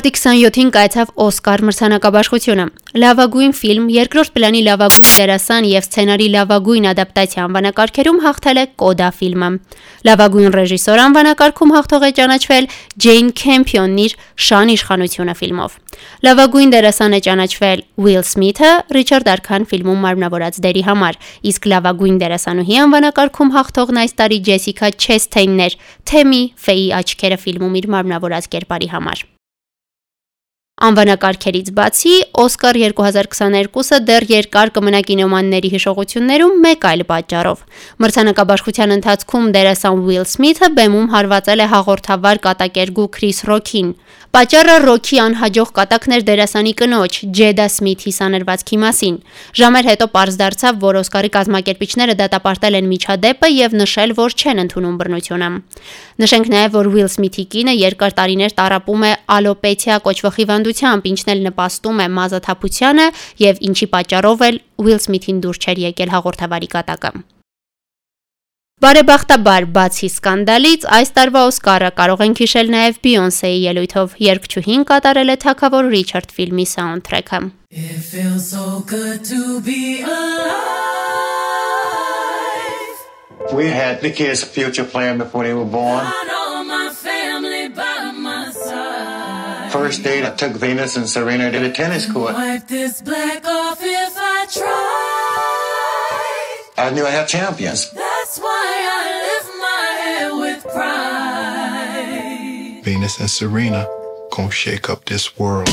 Մարտի 27-ին կայացավ Օսկար մրցանակաբաշխությունը։ Լավագույն ֆիլմ, երկրորդ պլանի լավագույն դերասան եւ սցենարի լավագույն ադապտացիա անվանակարգերում հաղթել է Կոդա ֆիլմը։ Լավագույն ռեժիսոր անվանակարգում հաղթող է ճանաչվել Ջեյն Քեմփյոնն իր Շան իշխանությունը ֆիլմով։ Լավագույն դերասան է ճանաչվել Ուիլ Սմիթը Ռիչարդ Արքան ֆիլմում մարմնավորած դերի համար, իսկ լավագույն դերասանուհի անվանակարգում հաղթողն այս տարի Ջեսիկա Չեսթեյնն էր Թեմի Ֆեի աչքերը ֆիլմում իր մարմնավորած կերպարի համար։ Անվանակարգերից բացի Օսկար 2022-ը դեռ երկար կմնա կինոմանների հիշողություններում մեկ այլ պատճառով։ Մրցանակաբաշխության ընթացքում դերասան Ուիլ Սմիթը բեմում հարվածել է հաղորդավար կատակերգու Քրիս Ռոքին։ Պատճառը Ռոքի անհաջող կատակն էր դերասանի կնոջ Ջեդա Սմիթի սանրվածքի մասին։ Ժամեր հետո պարզ դարձավ, որ Օսկարի կազմակերպիչները դատապարտել են միջադեպը եւ նշել, որ չեն ընդունում բռնությունը։ Նշենք նաեւ, որ Ուիլ Սմիթի կինը երկար տարիներ տարապում է ալոպեթիա կոչվող հիվանդությամբ, ինչն էլ նպաստում է մազաթափությանը եւ ինչի պատճառով էլ Ուիլ Սմիթին դուր չէր եկել հաղորդավարի կատակը։ Բարեբախտաբար, բացի սկանդալից, այս տարվա Օսկարը կարող ենք հիշել նաև Բիյոնսեի ելույթով։ Երգչուհին կատարել է Թագավոր Ռիչարդ ֆիլմի սաունդթրեքը։ It feels so good to be alive. We had as a future plan before they were born. First date, I took Venus and Serena to the tennis court. Wipe this black off if I try. I knew I had champions. That's why I lift my head with pride. Venus and Serena gonna shake up this world.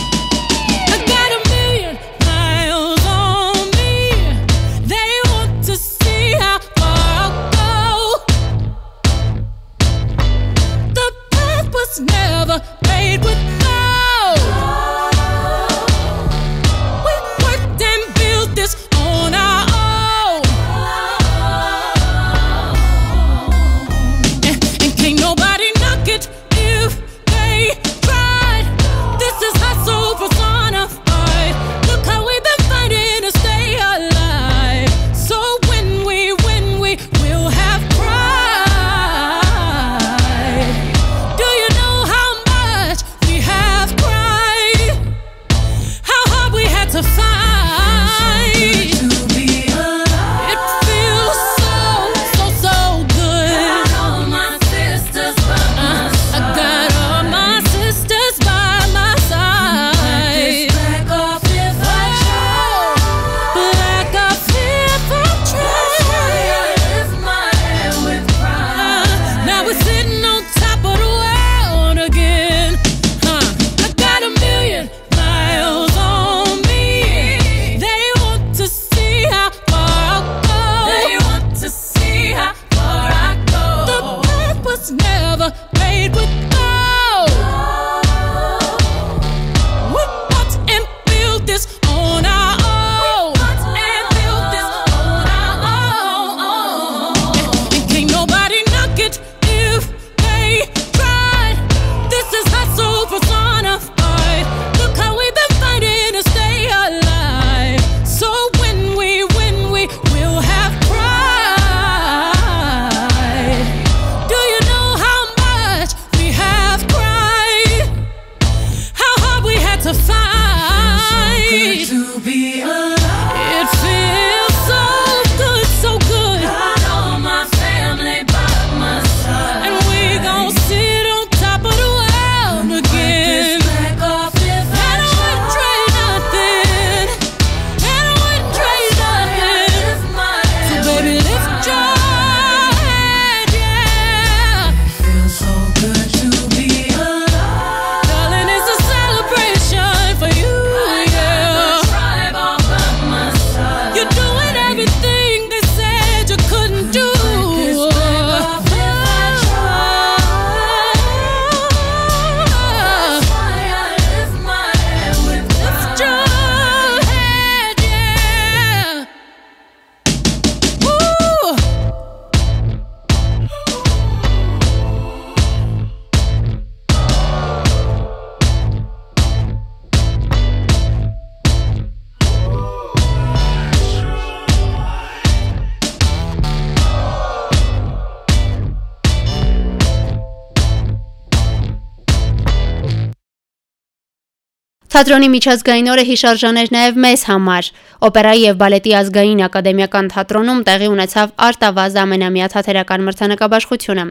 Թատրոնի միջազգային օրը հիշարժան էր նաև մեզ համար։ Օպերայի եւ բալետի ազգային ակադեմիական թատրոնում տեղի ունեցավ Արտավազ ամենամյա թատերական մրցանակաբաշխությունը։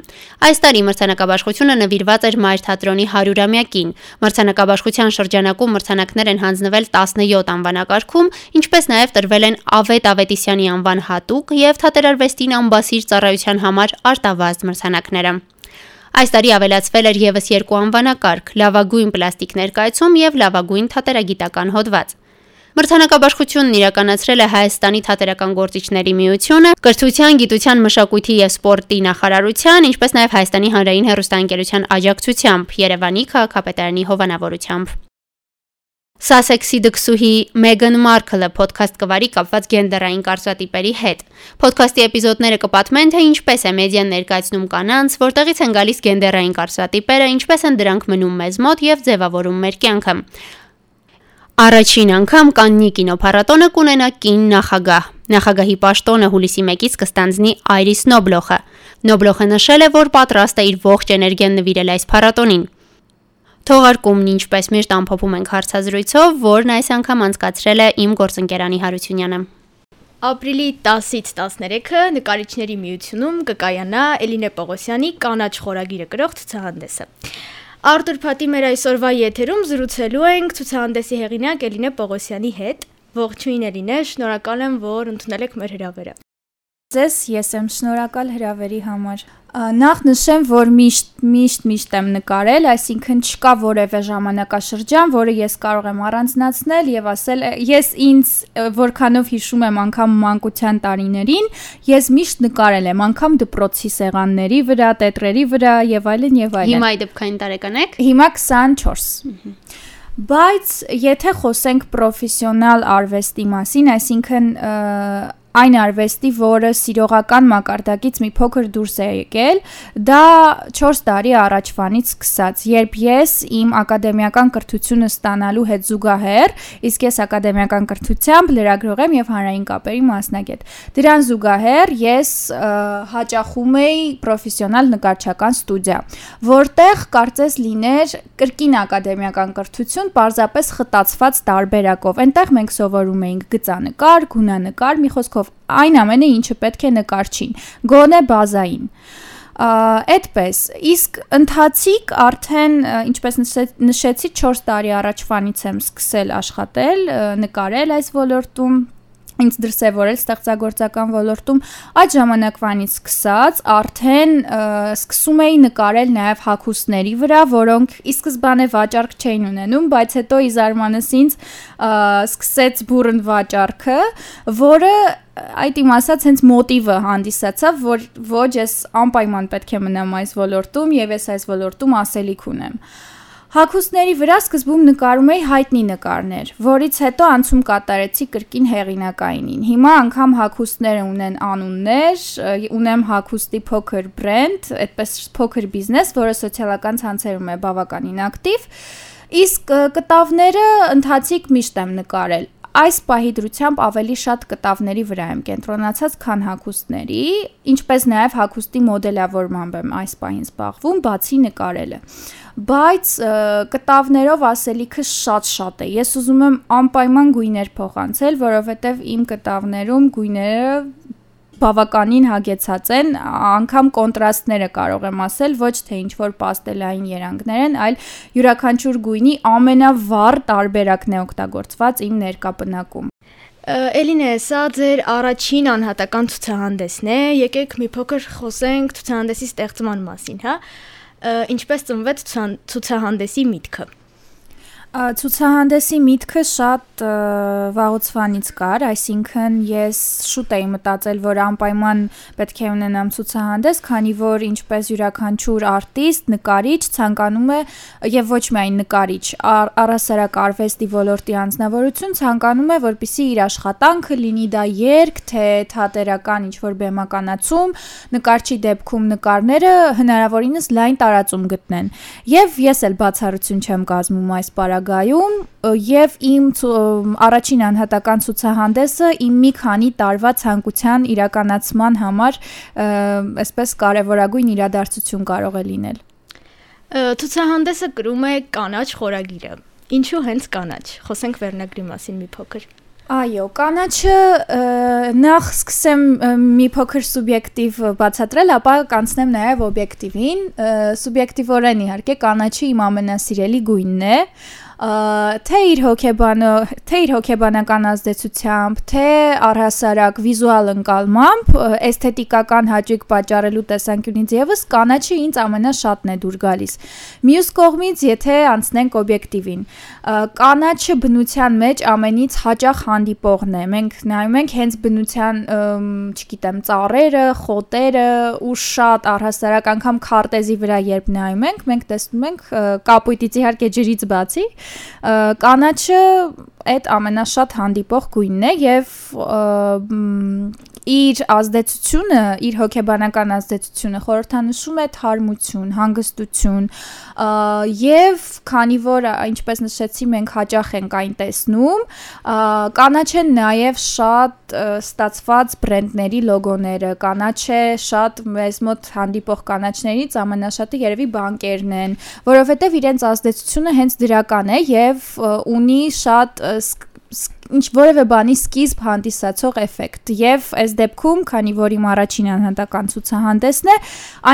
Այս տարի մրցանակաբաշխությունը նվիրված էր Մայր թատրոնի 100-ամյակին։ Մրցանակաբաշխության շրջանակում մրցանակներ են հանձնվել 17 անվանակարգում, ինչպես նաև տրվել են Ավետ Ավետիսյանի անվան հատուկ եւ թատերարվեստին ամբասիր ծառայության համար Արտավազ մրցանակները։ Այս տարի ավելացվել էր եւս երկու անվանակարգ՝ լավագույն պլաստիկ ներկայացում եւ լավագույն թատերագիտական հոդված։ Մրցանակաբաշխությունն իրականացրել է Հայաստանի թատերական գործիչների միությունը, կրթության, գիտության, մշակույթի եւ սպորտի նախարարության, ինչպես նաեւ Հայաստանի հանրային հեռուստաընկերության աջակցությամբ Երևանի քաղաքապետարանի հովանավորությամբ։ Սասեքսի դքսուհի Մեգան Մարքլը ոդքասթ կվարի կապված գենդերային կարծրատիպերի հետ։ Ոդքասթի էպիզոդները կպատմեն, թե ինչպես է մեդիան ներկայացնում կանանց, որտեղից են գալիս գենդերային կարծրատիպերը, ինչպես են դրանք մնում մեզ մոտ եւ ձևավորում մեր կյանքը։ Առաջին անգամ Կաննի կինոփառատոնը կունենա կին նախագահ։ Նախագահի պաշտոնը հուլիսի 1-ից կստանձնի Այրիս Նոբլոխը։ Նոբլոխը նշել է, որ պատրաստ է իր ողջ էներգիան նվիրել այս փառատոնին։ Թողարկումն ինչպես միշտ ամփոփում ենք հարցազրույցով, որն այս անգամ անցկացրել է իմ գործընկերանի Հարությունյանը։ Ապրիլի 10-ից 13-ը նկարիչների միությունում կկայանա Էլինե Պողոսյանի կանաչ խորագիրը գրող ցուցահանդեսը։ Արտուր Փաթի մեր այսօրվա եթերում զրուցելու ենք ցուցահանդեսի հեղինակ Էլինե Պողոսյանի հետ։ Ողջույն Էլինե, շնորհակալ եմ, որ ընդունել եք մեր հրավերը։ Ձեզ ես եմ շնորհակալ հրավերի համար։ Նախ նշեմ, որ միշտ միշտ միշտ եմ նկարել, այսինքն չկա որևէ ժամանակաշրջան, որը ես կարող եմ առանձնացնել եւ ասել, ես ինձ որքանով հիշում եմ անգամ մանկության տարիներին, ես միշտ նկարել եմ, անգամ դպրոցի սեղանների վրա, տետրերի վրա եւ այլն եւ այլն։ Հիմա դեպքային տարեկան եք։ Հիմա 24։ Բայց եթե խոսենք պրոֆեսիոնալ արվեստի մասին, այսինքն այն արվեստի, որը սիրողական մակարդակից մի փոքր դուրս է եկել, դա 4 տարի առաջվանից սկսած, երբ ես իմ ակադեմիական կրթությունը ստանալու հետ զուգահեռ, իսկ ես ակադեմիական կրթությամբ լրագրող եմ եւ հանրային կապերի մասնագետ։ Դրան զուգահեռ ես հաճախում էի պրոֆեսիոնալ նկարչական ստուդիա, որտեղ կարծես լիներ կրկին ակադեմիական կրթություն, parzapes խտացված տարբերակով։ Այնտեղ մենք սովորում էինք գծանկար, գունանկար, մի խոսքով խոսքով այն ամենը ինչը պետք է նկարչին. գոնե բազային այդպես իսկ ընթացիկ արդեն ինչպես նշեցի 4 տարի առաջվանից եմ սկսել աշխատել նկարել այս ոլորտում ինձ դրսևորել ստեղծագործական ոլորտում այդ ժամանակվանից սկսած արդեն սկսում էի նկարել նաև հակոստների վրա, որոնք ի սկզբանե վաճառք չէին ունենում, բայց հետո ի զարմանս ինձ սկսեց բուրըն վաճառքը, որը այդ իմ ասած հենց մոտիվը հանդիսացավ, որ ոչ ես անպայման պետք է մնամ այս ոլորտում եւ ես այս ոլորտում ասելիք ունեմ։ Հակոստների վրա սկզբում նկարում էի հայտնի նկարներ, որից հետո անցում կատարեցի կրկին հեղինակայինին։ Հիմա անգամ հակոստները ունեն անուններ, ունեմ հակոստի փոքր բրենդ, այդպես փոքր բիզնես, որը սոցիալական ցանցերում է բավականին ակտիվ։ Իսկ կտավները ընթացիկ միշտ եմ նկարել այս պահի դրությամբ ավելի շատ կտավների վրա եմ կենտրոնացած, քան հագուստների, ինչպես նաև հագուստի մոդելավորմամբ եմ այս պահին զբաղվում, բացի նկարելը բայց կտավներով ասելիքը շատ-շատ է։ Ես ուզում եմ անպայման գույներ փոխանցել, որովհետև իմ կտավներում գույները բավականին հագեցած են, անգամ կոնտրաստները կարող եմ ասել, ոչ թե ինչ որ պաստելային երանգներ են, այլ յուրաքանչյուր գույնի ամենավառ տարբերակն է օգտագործված իմ ներկապնակում։ Էլինե, սա ձեր առաջին անհատական ցուցահանդեսն է։ Եկեք մի փոքր խոսենք ցուցահանդեսի ստեղծման մասին, հա։ Ինչպես ծնվեց ցուցահանդեսի միտքը։ Ցուցահանդեսի միտքը շատ վաղուցվանից կար, այսինքն ես շուտ էի մտածել, որ անպայման պետք է ունենամ ցուցահանդես, քանի որ ինչպես յուրաքանչյուր արտիստ, նկարիչ ցանկանում է եւ ոչ միայն նկարիչ, առասարակ արվեստի ոլորտի անձնավորություն ցանկանում է, որպիսի իր աշխատանքը լինի դա երգ, թե թատերական ինչ որ բեմականացում, նկարչի դեպքում նկարները հնարավորինս լայն տարածում գտնեն։ Եվ ես էլ բացառություն չեմ կազմում այս պարագ ապագայում եւ իմ առաջին անհատական ցուցահանդեսը իմ մի քանի տարվա ցանկության իրականացման համար այսպես կարևորագույն իրադարձություն կարող է լինել։ Ցուցահանդեսը կրում է կանաչ խորագիրը։ Ինչու հենց կանաչ։ Խոսենք վերնագրի մասին մի փոքր։ Այո, կանաչը նախ սկսեմ մի փոքր սուբյեկտիվ բացատրել, ապա կանցնեմ նաև օբյեկտիվին։ Սուբյեկտիվորեն իհարկե կանաչը իմ ամենասիրելի գույնն է, թե իր հոգեբանը, թե իր հոգեբանական ազդեցությամբ, թե առհասարակ վիզուալ ընկալմամբ, էսթետիկական հաճույք պատճառելու տեսանկյունից եւս կանաչը ինձ ամենաշատն է դուր գալիս։ Մյուս կողմից, եթե անցնենք օբյեկտիվին, կանաչը բնության մեջ ամենից հաճախ հանդիպողն է։ Մենք նայում ենք հենց բնության, չգիտեմ, ծառերը, խոտերը ու շատ առհասարակ անգամ քարտեզի վրա երբ նայում ենք, մենք տեսնում ենք կապույտից իհարկե ջրից բացի, կանաչը այդ ամենաշատ հանդիպող գույնն է եւ իր ազդեցությունը, իր հոգեբանական ազդեցությունը խորհրդանշում է թարմություն, հանգստություն եւ քանի որ ինչպես նշեցի մենք հաճախ ենք այն տեսնում, կանաչ են նաեւ շատ ստացված բրենդների լոգոները, կանաչ է շատ մեզ մոտ հանդիպող կանաչներից ամենաշատը երևի բանկերն են, որովհետեւ իրենց ազդեցությունը հենց դրական է եւ ունի շատ ինչ որևէ բանի սկիզբ հանդիսացող էֆեկտ եւ այս դեպքում քանի որ իմ առաջին անհատական ցուցահանդեսն է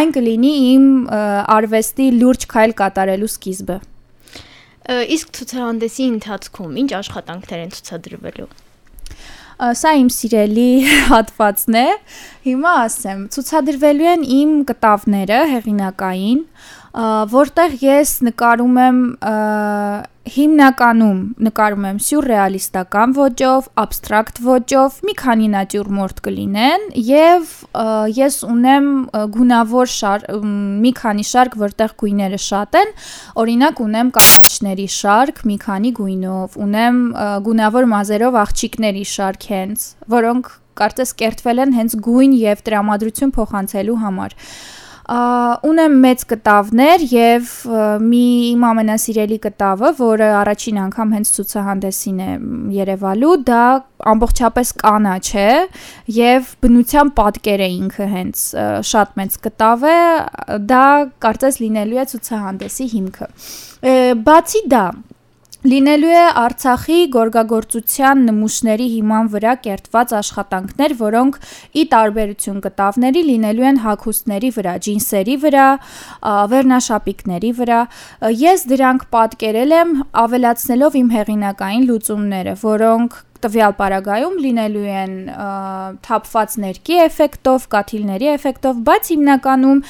այն կլինի իմ արվեստի լուրջ քայլ կատարելու սկիզբը իսկ ցուցահանդեսի ընթացքում ինչ աշխատանքներ են ցուցադրվելու Սա իմ սիրելի հատվածն է։ Հիմա ասեմ, ցուցադրվելու են իմ կտավները հեղինակային, որտեղ ես նկարում եմ հիմնականում նկարում եմ սյուրռեալիստական ոճով, абստրակտ ոճով, մի քանի նատյուրմորտ կլինեն եւ ես ունեմ գունավոր շար մի քանի շարք, որտեղ գույները շատ են, օրինակ ունեմ կանաչների շարք մի քանի գույնով, ունեմ գունավոր մազերով աղջիկների շարք հենց, որոնք կարծես կերտվել են հենց գույն եւ տրամադրություն փոխանցելու համար ունեմ մեծ կտավներ եւ մի իմ ամենասիրելի կտավը, որը առաջին անգամ հենց ցուցահանդեսին է Երևալու, դա ամբողջապես կանաչ է եւ բնության պատկեր է ինքը հենց շատ մեծ կտավ է, դա կարծես լինելու է ցուցահանդեսի հիմքը։ Բացի դա, Լինելու է Արցախի գորգագործության նմուշների հիման վրա կերտված աշխատանքներ, որոնք ի տարբերություն կտավների լինելու են հագուստների վրա, ջինսերի վրա, վերնաշապիկների վրա։ Ես դրանք պատկերել եմ ավելացնելով իմ հեղինակային լուծումները, որոնք տվյալ պարագայում լինելու են թափված ներքի էֆեկտով, կաթիլների էֆեկտով, բայց հիմնականում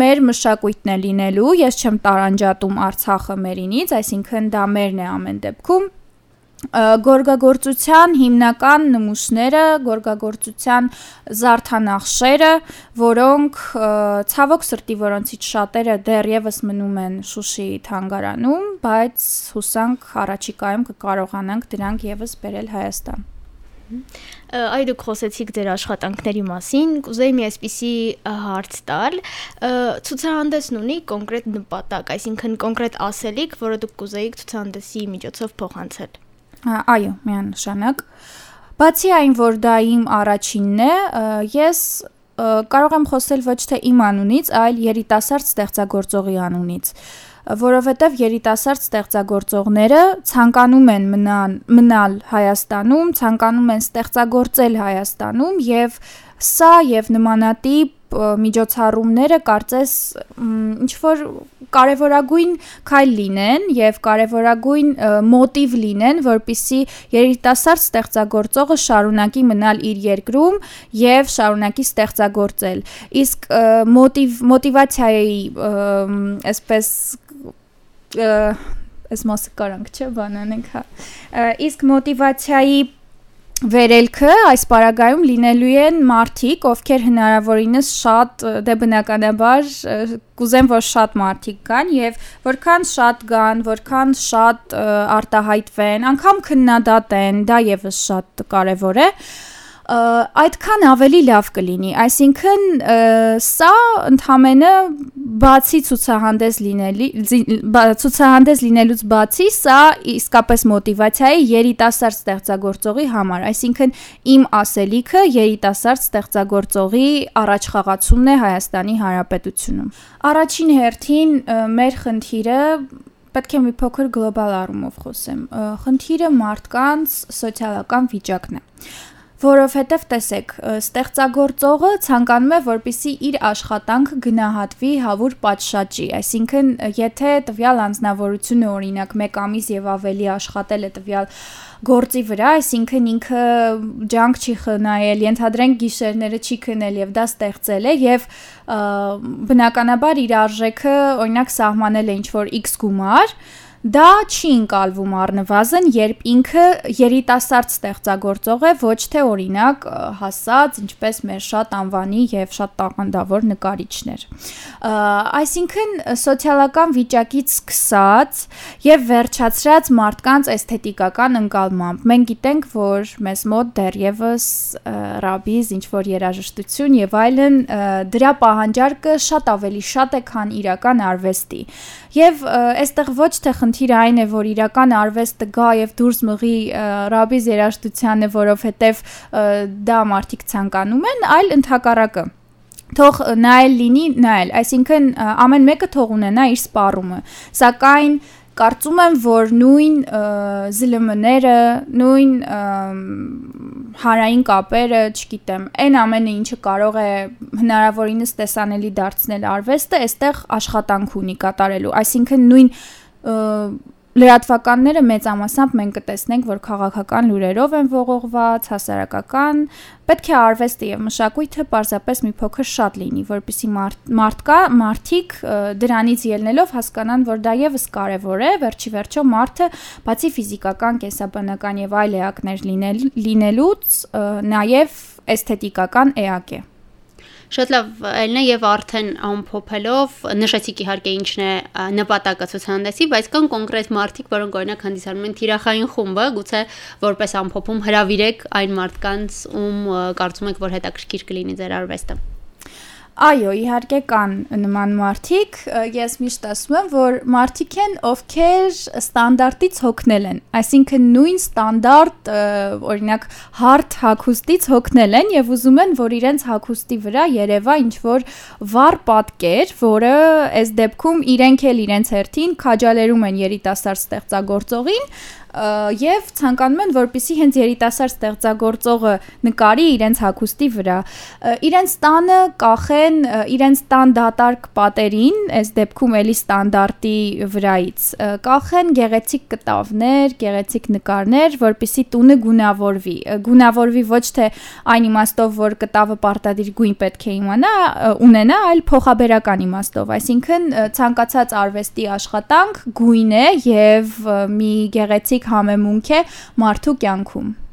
մեր մշակույթն է լինելու, ես չեմ տարանջատում Արցախը մերինից, այսինքն դա մերն է ամեն դեպքում գորգագործության հիմնական նմուշները, գորգագործության զարդանախշերը, որոնք ցավոք սրտի որոնցից շատերը դեռևս մնում են Շուշիի թանգարանում, բայց հուսանք առաջիկայում կկարողանանք դրանք եւս բերել Հայաստան։ Այ դուք խոսեցիք ձեր աշխատանքների մասին, կուզեի մի այսպիսի հարց տալ։ Ցուցահանդեսն ունի կոնկրետ նպատակ, այսինքն կոնկրետ ասելիք, որը դուք կուզեիք ցուցահանդեսի միջոցով փոխանցել։ Այո, միանշանակ։ Բացի այն, որ դա իմ առաջինն է, ես կարող եմ խոսել ոչ թե իմ անունից, այլ երիտասարդ ստեղծագործողի անունից որովհետև երիտասարդ ստեղծագործողները ցանկանում են մնալ մնալ Հայաստանում, ցանկանում են ստեղծագործել Հայաստանում եւ սա եւ նմանատիպ միջոցառումները կարծես ինչ որ կարևորագույն քայլ լինեն եւ կարևորագույն մոտիվ լինեն, որpիսի երիտասարդ ստեղծագործողը շարունակի մնալ իր երկրում եւ շարունակի ստեղծագործել։ Իսկ մոտիվ մոտիվացիայի այսպես այս մասը կարանք չէ բանանենք հա իսկ մոտիվացիայի վերելքը այս պարագայում լինելու են մարդիկ, ովքեր հնարավորինս շատ դե բնականաբար կուզեն որ շատ մարդիկ կան եւ որքան շատ կան, որքան շատ արտահայտվեն, անգամ քննադատեն, դա եւս շատ կարեւոր է։ այդքան ավելի լավ կլինի։ Այսինքն սա ընդհանրը բացի ցուցահանդես լինելի ցուցահանդես լինելուց բացի սա իսկապես մոտիվացիա է երիտասարդ ստեղծագործողի համար։ Այսինքն իմ ասելիքը երիտասարդ ստեղծագործողի առաջխաղացումն է Հայաստանի Հանրապետությունում։ Առաջին հերթին մեր խնդիրը պետք է մի փոքր գլոբալ առումով խոսեմ։ Խնդիրը մարդկանց սոցիալական վիճակն է որովհետև տեսեք, ստեղծագործողը ցանկանում է, որպիսի իր աշխատանքը գնահատվի հավուր պատշաճի, այսինքն եթե տվյալ անznավորությունը օրինակ 1 ամիս եւ ավելի աշխատել է տվյալ գործի վրա, այսինքն ինքը ջանք չի խնայել, ենթադրենք գիշերները չի քնել եւ դա ստեղծել է եւ բնականաբար իր արժեքը օրինակ սահմանել է ինչ որ X գումար, Դա չի ընկալվում առնվազն, երբ ինքը երիտասարդ ստեղծագործող է, ոչ թե օրինակ հասած, ինչպես մեր շատ անվանի եւ շատ տաղանդավոր նկարիչներ։ Այսինքն սոցիալական վիճակից սկսած եւ վերջացրած մարդկանց էսթետիկական ընկալմամբ։ Մենք գիտենք, որ մեզ մոտ դեռևս ռաբիզ, ինչ որ երաժշտություն եւ այլն դրա պահանջարկը շատ ավելի շատ է, քան իրական արվեստի։ Եվ այստեղ ոչ թե խնդիրը այն է, որ իրական արվեստը գա եւ դուրս մղի ռաբիզ երաժշտությանը, որովհետեւ դա մարդիկ ցանկանում են, այլ ընդհակառակը թող նայել լինի, նայել, այսինքն ամեն մեկը թող ունենա իր սպառումը։ Սակայն կարծում եմ, որ նույն ԶԼՄ-ները, նույն հարային կապերը, չգիտեմ, այն ամենը, ինչը կարող է հնարավորինս տեսանելի դարձնել արվեստը, այստեղ աշխատանք ունի կատարելու։ Այսինքն նույն լրատվականները մեծամասամբ մենք կտեսնենք, որ քաղաքական լուրերով են ողողված, հասարակական, պետք է արվեստը եւ մշակույթը պարզապես մի փոքր շատ լինի, մարդ, մարդկա մարդիկ դրանից ելնելով հասկանան, որ դա եւս կարեւոր է, վերջի վերջո մարդը բացի ֆիզիկական, կենսաբանական եւ այլ էակներ լինել, լինելուց նաեւ էսթետիկական էակ է։ Շատ լավ ելն է եւ արդեն ամփոփելով նշեցիք իհարկե ինչն է նպատակը ցուցահանդեսի, բայց կան կոնկրետ մարդիկ, որոնք օրինակ հանդիսանում են թիրախային խումբը, գուցե որպես ամփոփում հրավիրեք այն մարդկանց, ում կարծում եք, որ հետաքրքիր կլինի ձեր արվեստը։ Այո, իհարկե կան նման մարդիկ, ես միշտ ասում եմ, որ մարդիկ են, ովքեր ստանդարտից հոգնել են, այսինքն նույն ստանդարտ, օրինակ, հարթ հագուստից հոգնել են եւ ուզում են, որ իրենց հագուստի վրա երևա ինչ որ վառ պատկեր, որը այս դեպքում իրենք էլ իրենց հերթին քաջալերում են երիտասարդ ստեղծագործողին, եւ ցանկանում են որպիսի հենց երիտասարդ ստեղծագործողը նկարի իրենց հագուստի վրա իրենց տանը կախեն իրենց տան դատարկ պատերին այս դեպքում էլի ստանդարտի վրայից կախեն գեղեցիկ կտավներ գեղեցիկ նկարներ որպիսի տունը գունավորվի գունավորվի ոչ թե այն իմաստով որ կտավը պարտադիր գույն պետք է իմանա ունենա այլ փոխաբերական իմաստով այսինքն ցանկացած արվեստի աշխատանք գույն է եւ մի գեղեցիկ համեմունք է մարդու կյանքում։